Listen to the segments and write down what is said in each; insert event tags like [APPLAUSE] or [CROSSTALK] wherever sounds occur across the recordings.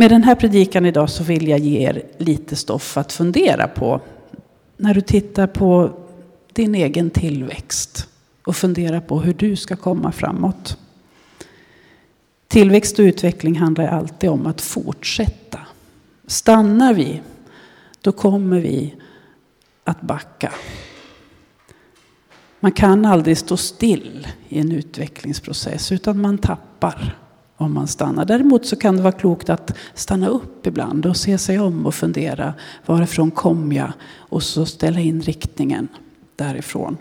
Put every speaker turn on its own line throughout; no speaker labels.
Med den här predikan idag så vill jag ge er lite stoff att fundera på när du tittar på din egen tillväxt och funderar på hur du ska komma framåt. Tillväxt och utveckling handlar alltid om att fortsätta. Stannar vi, då kommer vi att backa. Man kan aldrig stå still i en utvecklingsprocess utan man tappar om man stannar. Däremot så kan det vara klokt att stanna upp ibland och se sig om och fundera varifrån kom jag och så ställa in riktningen därifrån.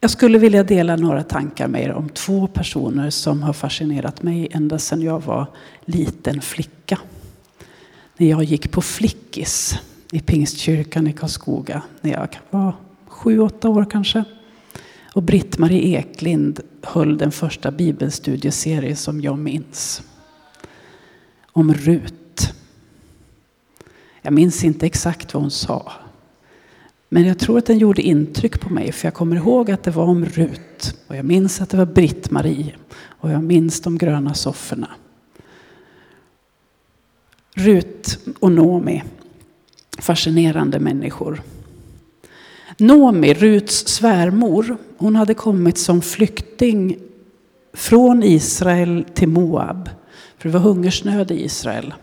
Jag skulle vilja dela några tankar med er om två personer som har fascinerat mig ända sedan jag var liten flicka. När jag gick på flickis i Pingstkyrkan i Karlskoga när jag var sju, åtta år kanske. Och Britt-Marie Eklind höll den första bibelstudieserie som jag minns. Om Rut. Jag minns inte exakt vad hon sa. Men jag tror att den gjorde intryck på mig för jag kommer ihåg att det var om Rut. Och jag minns att det var Britt-Marie. Och jag minns de gröna sofforna. Rut och Nomi. Fascinerande människor. Nomi, Ruts svärmor, hon hade kommit som flykting från Israel till Moab. För det var hungersnöd i Israel.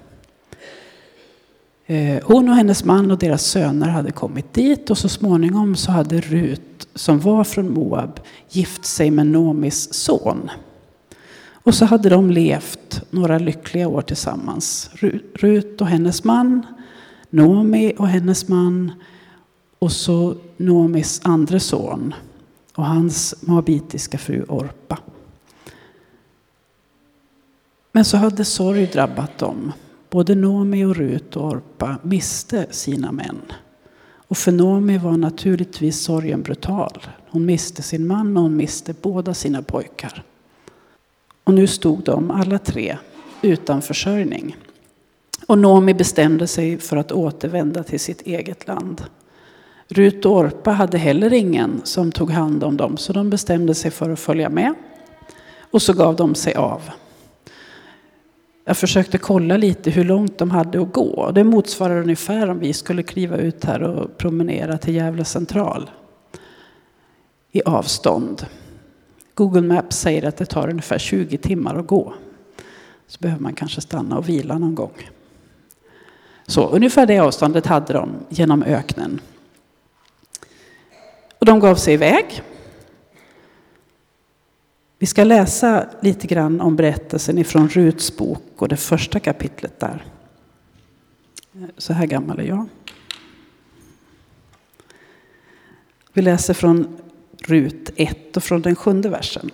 Eh, hon och hennes man och deras söner hade kommit dit och så småningom så hade Rut, som var från Moab, gift sig med Nomis son. Och så hade de levt några lyckliga år tillsammans. Rut och hennes man, Nomi och hennes man och så Noomis andra son och hans moabitiska fru Orpa. Men så hade sorg drabbat dem. Både Nomi och Rut och Orpa miste sina män. Och för Nomi var naturligtvis sorgen brutal. Hon miste sin man och hon miste båda sina pojkar. Och nu stod de alla tre utan försörjning. Och Nomi bestämde sig för att återvända till sitt eget land. Rut och Orpa hade heller ingen som tog hand om dem så de bestämde sig för att följa med. Och så gav de sig av. Jag försökte kolla lite hur långt de hade att gå. Det motsvarar ungefär om vi skulle kliva ut här och promenera till Gävle central. I avstånd. Google Maps säger att det tar ungefär 20 timmar att gå. Så behöver man kanske stanna och vila någon gång. Så ungefär det avståndet hade de genom öknen. Och de gav sig iväg. Vi ska läsa lite grann om berättelsen ifrån Ruts bok och det första kapitlet där. Så här gammal är jag. Vi läser från Rut 1 och från den sjunde versen.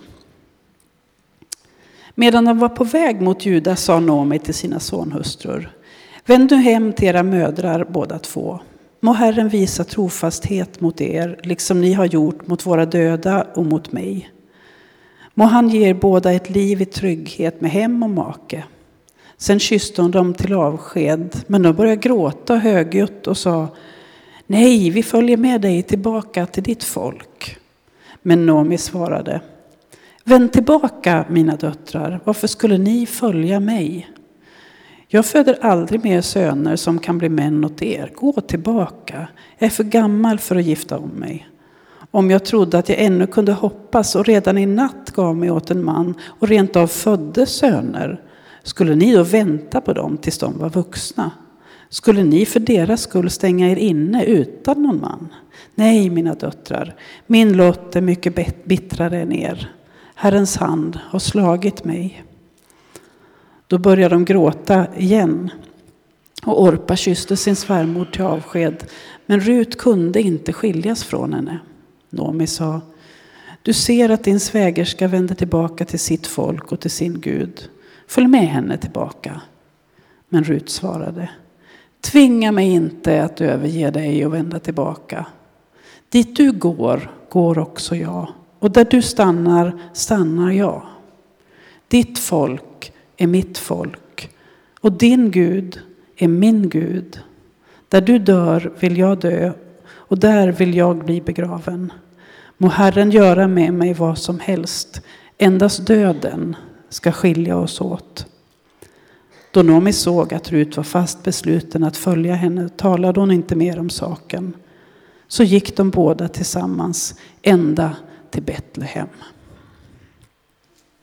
Medan de var på väg mot Juda sa Noomi till sina sonhustrur. Vänd nu hem till era mödrar båda två Må Herren visa trofasthet mot er, liksom ni har gjort mot våra döda och mot mig. Må han ge er båda ett liv i trygghet med hem och make. Sen kysste hon dem till avsked, men de började gråta högljutt och sa Nej, vi följer med dig tillbaka till ditt folk. Men Nomi svarade Vänd tillbaka, mina döttrar, varför skulle ni följa mig? Jag föder aldrig mer söner som kan bli män åt er. Gå tillbaka. Jag är för gammal för att gifta om mig. Om jag trodde att jag ännu kunde hoppas och redan i natt gav mig åt en man och rent av födde söner, skulle ni då vänta på dem tills de var vuxna? Skulle ni för deras skull stänga er inne utan någon man? Nej, mina döttrar, min lott är mycket bittrare än er. Herrens hand har slagit mig. Då började de gråta igen. Och Orpa kysste sin svärmor till avsked. Men Rut kunde inte skiljas från henne. Nomi sa, du ser att din svägerska vänder tillbaka till sitt folk och till sin Gud. Följ med henne tillbaka. Men Rut svarade, tvinga mig inte att överge dig och vända tillbaka. Dit du går, går också jag. Och där du stannar, stannar jag. Ditt folk är mitt folk och din Gud är min Gud. Där du dör vill jag dö och där vill jag bli begraven. Må Herren göra med mig vad som helst. Endast döden ska skilja oss åt. Då Noomi såg att Rut var fast besluten att följa henne talade hon inte mer om saken. Så gick de båda tillsammans ända till Betlehem.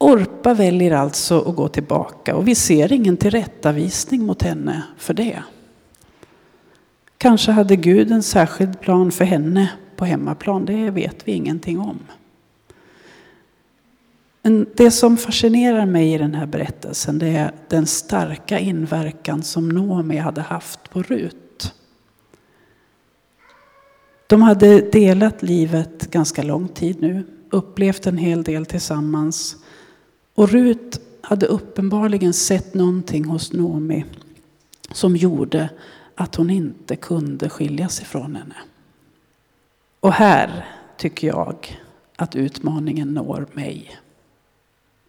Orpa väljer alltså att gå tillbaka och vi ser ingen tillrättavisning mot henne för det. Kanske hade Gud en särskild plan för henne på hemmaplan, det vet vi ingenting om. Men det som fascinerar mig i den här berättelsen det är den starka inverkan som Noomi hade haft på Rut. De hade delat livet ganska lång tid nu, upplevt en hel del tillsammans. Och Rut hade uppenbarligen sett någonting hos Noomi som gjorde att hon inte kunde skiljas ifrån henne. Och här tycker jag att utmaningen når mig.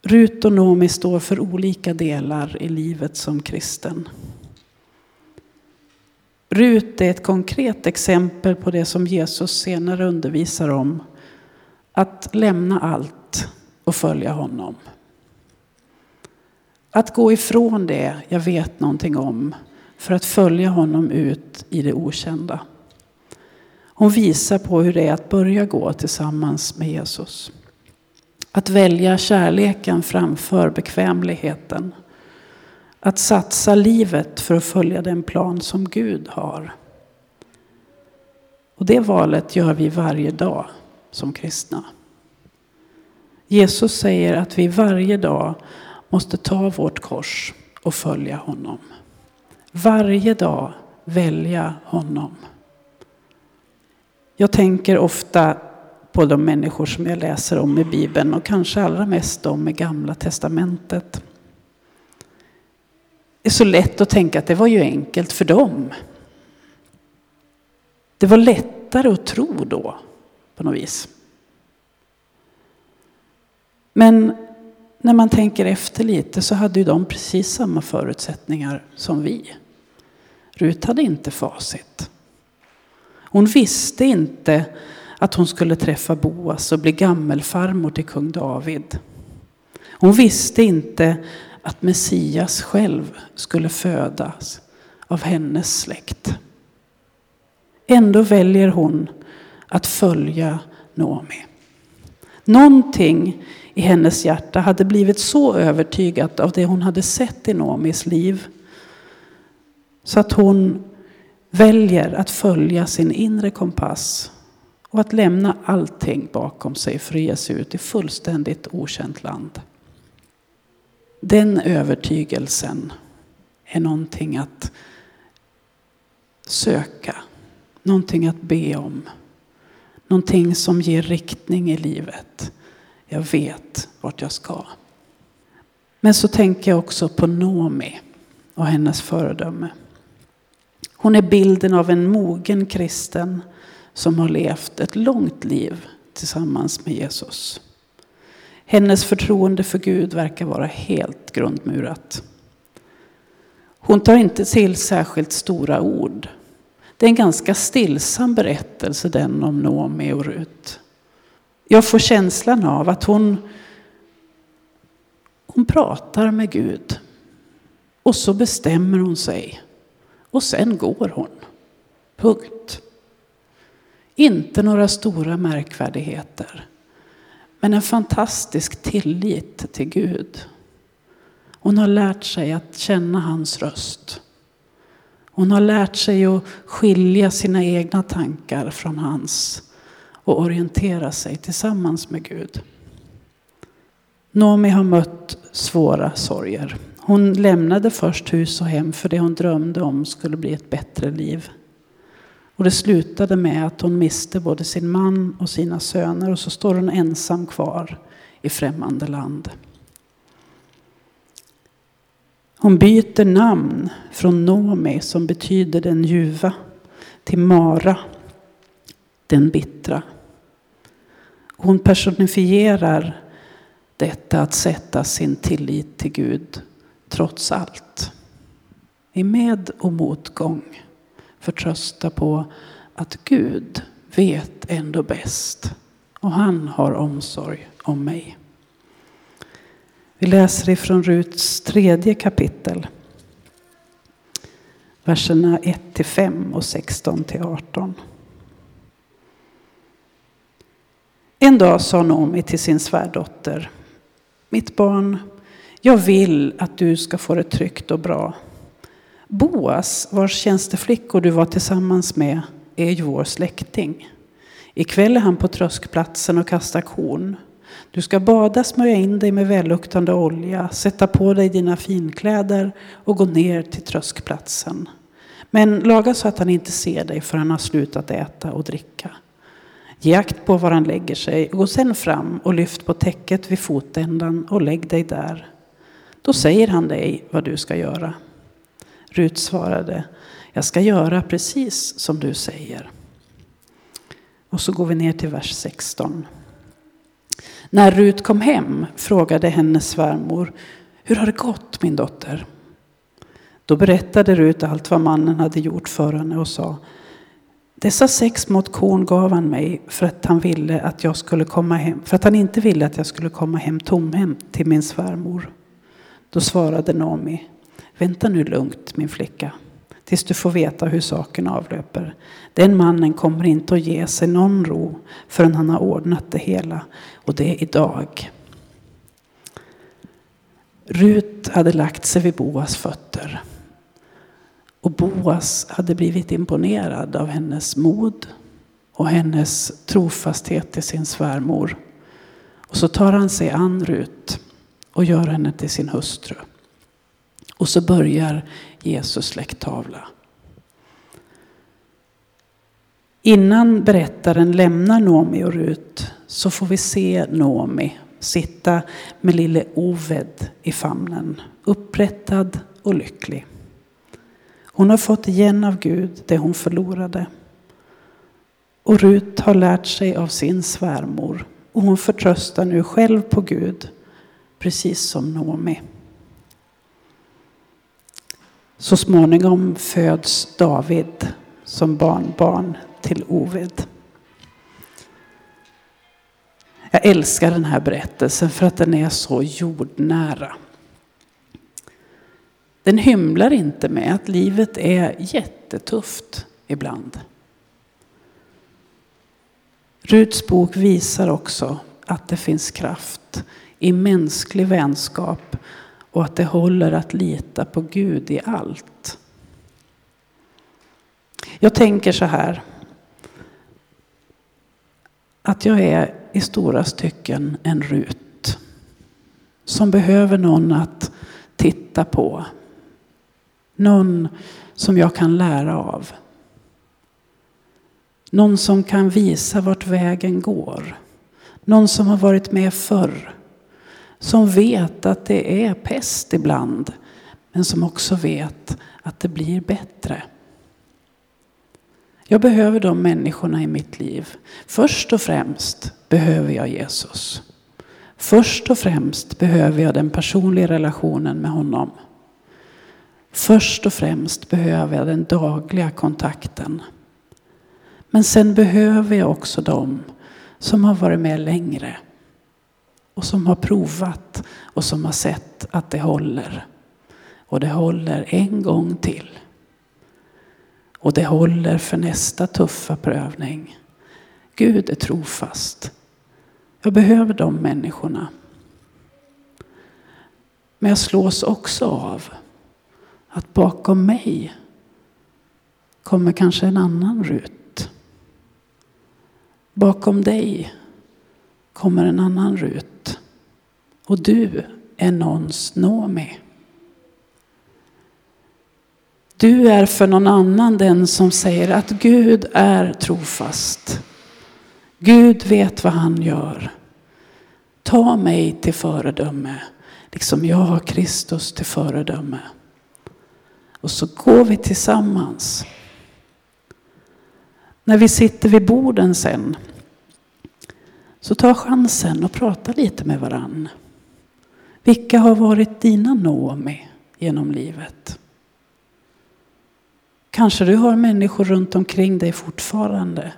Rut och Noomi står för olika delar i livet som kristen. Rut är ett konkret exempel på det som Jesus senare undervisar om. Att lämna allt och följa honom. Att gå ifrån det jag vet någonting om för att följa honom ut i det okända. Hon visar på hur det är att börja gå tillsammans med Jesus. Att välja kärleken framför bekvämligheten. Att satsa livet för att följa den plan som Gud har. Och det valet gör vi varje dag som kristna. Jesus säger att vi varje dag måste ta vårt kors och följa honom. Varje dag välja honom. Jag tänker ofta på de människor som jag läser om i Bibeln och kanske allra mest de i Gamla Testamentet. Det är så lätt att tänka att det var ju enkelt för dem. Det var lättare att tro då, på något vis. Men när man tänker efter lite så hade ju de precis samma förutsättningar som vi. Rut hade inte facit. Hon visste inte att hon skulle träffa Boas och bli gammelfarmor till kung David. Hon visste inte att Messias själv skulle födas av hennes släkt. Ändå väljer hon att följa Noomi. Någonting i hennes hjärta hade blivit så övertygat av det hon hade sett i Noomis liv så att hon väljer att följa sin inre kompass och att lämna allting bakom sig för att ge sig ut i fullständigt okänt land. Den övertygelsen är någonting att söka, någonting att be om. Någonting som ger riktning i livet. Jag vet vart jag ska. Men så tänker jag också på Nomi och hennes föredöme. Hon är bilden av en mogen kristen som har levt ett långt liv tillsammans med Jesus. Hennes förtroende för Gud verkar vara helt grundmurat. Hon tar inte till särskilt stora ord. Det är en ganska stillsam berättelse den om Noomi och Rut. Jag får känslan av att hon, hon pratar med Gud. Och så bestämmer hon sig. Och sen går hon. Punkt. Inte några stora märkvärdigheter. Men en fantastisk tillit till Gud. Hon har lärt sig att känna hans röst. Hon har lärt sig att skilja sina egna tankar från hans och orientera sig tillsammans med Gud. Nomi har mött svåra sorger. Hon lämnade först hus och hem för det hon drömde om skulle bli ett bättre liv. Och det slutade med att hon miste både sin man och sina söner och så står hon ensam kvar i främmande land. Hon byter namn från Nomi som betyder den ljuva till Mara, den bittra. Hon personifierar detta att sätta sin tillit till Gud trots allt. I med och motgång förtrösta på att Gud vet ändå bäst och han har omsorg om mig. Vi läser ifrån Ruts tredje kapitel, verserna 1-5 och 16-18 till 18. En dag sa Naomi till sin svärdotter. Mitt barn, jag vill att du ska få det tryggt och bra. Boas, vars tjänsteflickor du var tillsammans med, är ju vår släkting. Ikväll är han på tröskplatsen och kastar korn. Du ska bada, smörja in dig med välluktande olja, sätta på dig dina finkläder och gå ner till tröskplatsen. Men laga så att han inte ser dig förrän han har slutat äta och dricka. Ge akt på var han lägger sig och gå sen fram och lyft på täcket vid fotändan och lägg dig där. Då säger han dig vad du ska göra. Rut svarade, jag ska göra precis som du säger. Och så går vi ner till vers 16. När Rut kom hem frågade hennes svärmor, hur har det gått min dotter? Då berättade Rut allt vad mannen hade gjort för henne och sa, dessa sex mått korn gav han mig för att han ville att jag skulle komma hem, för att han inte ville att jag skulle komma hem tomhänt till min svärmor. Då svarade Naomi, vänta nu lugnt min flicka, tills du får veta hur saken avlöper. Den mannen kommer inte att ge sig någon ro förrän han har ordnat det hela, och det är idag. Rut hade lagt sig vid Boas fötter. Och Boas hade blivit imponerad av hennes mod och hennes trofasthet till sin svärmor. Och så tar han sig an Rut och gör henne till sin hustru. Och så börjar Jesus släkttavla. Innan berättaren lämnar Nomi och Rut så får vi se Nomi sitta med lille Oved i famnen, upprättad och lycklig. Hon har fått igen av Gud det hon förlorade. Och Rut har lärt sig av sin svärmor och hon förtröstar nu själv på Gud, precis som Nomi. Så småningom föds David som barnbarn till Oved. Jag älskar den här berättelsen för att den är så jordnära. Den hymlar inte med att livet är jättetufft ibland. Ruts bok visar också att det finns kraft i mänsklig vänskap och att det håller att lita på Gud i allt. Jag tänker så här. Att jag är i stora stycken en Rut. Som behöver någon att titta på. Någon som jag kan lära av. Någon som kan visa vart vägen går. Någon som har varit med förr. Som vet att det är pest ibland. Men som också vet att det blir bättre. Jag behöver de människorna i mitt liv. Först och främst behöver jag Jesus. Först och främst behöver jag den personliga relationen med honom. Först och främst behöver jag den dagliga kontakten. Men sen behöver jag också dem som har varit med längre. Och som har provat och som har sett att det håller. Och det håller en gång till. Och det håller för nästa tuffa prövning. Gud är trofast. Jag behöver de människorna. Men jag slås också av att bakom mig kommer kanske en annan Rut. Bakom dig kommer en annan Rut. Och du är någons Nomi. Du är för någon annan den som säger att Gud är trofast. Gud vet vad han gör. Ta mig till föredöme, liksom jag har Kristus till föredöme. Och så går vi tillsammans. När vi sitter vid borden sen, så ta chansen och prata lite med varann. Vilka har varit dina Noomi genom livet? Kanske du har människor runt omkring dig fortfarande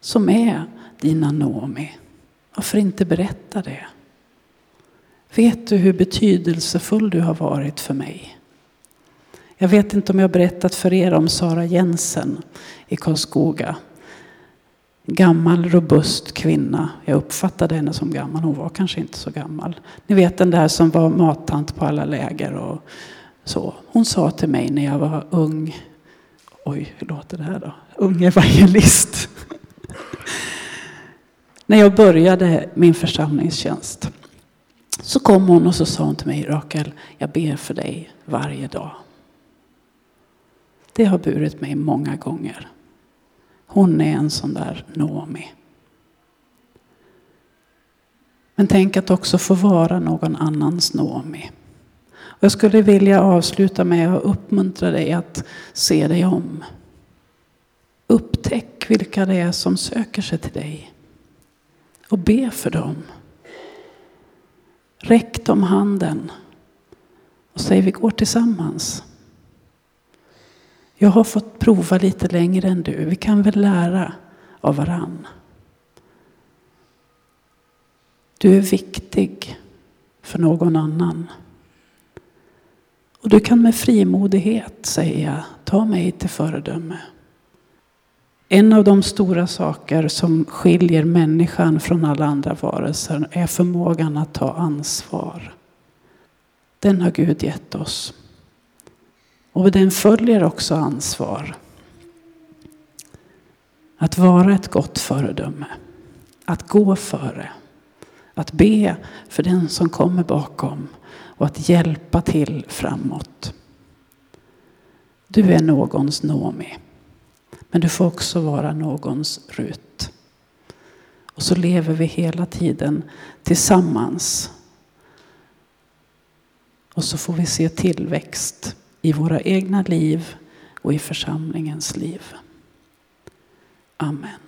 som är dina Noomi. Varför inte berätta det? Vet du hur betydelsefull du har varit för mig? Jag vet inte om jag berättat för er om Sara Jensen i Karlskoga. Gammal, robust kvinna. Jag uppfattade henne som gammal. Hon var kanske inte så gammal. Ni vet den där som var mattant på alla läger och så. Hon sa till mig när jag var ung. Oj, hur låter det här då? Ung evangelist. [LAUGHS] när jag började min församlingstjänst. Så kom hon och så sa hon till mig, Rakel, jag ber för dig varje dag. Det har burit mig många gånger. Hon är en sån där Noomi. Men tänk att också få vara någon annans Noomi. Jag skulle vilja avsluta med att uppmuntra dig att se dig om. Upptäck vilka det är som söker sig till dig. Och be för dem. Räck dem handen och säg vi går tillsammans. Jag har fått prova lite längre än du. Vi kan väl lära av varann. Du är viktig för någon annan. Och du kan med frimodighet säga, ta mig till föredöme. En av de stora saker som skiljer människan från alla andra varelser är förmågan att ta ansvar. Den har Gud gett oss. Och den följer också ansvar. Att vara ett gott föredöme. Att gå före. Att be för den som kommer bakom. Och att hjälpa till framåt. Du är någons Nomi. Men du får också vara någons Rut. Och så lever vi hela tiden tillsammans. Och så får vi se tillväxt i våra egna liv och i församlingens liv. Amen.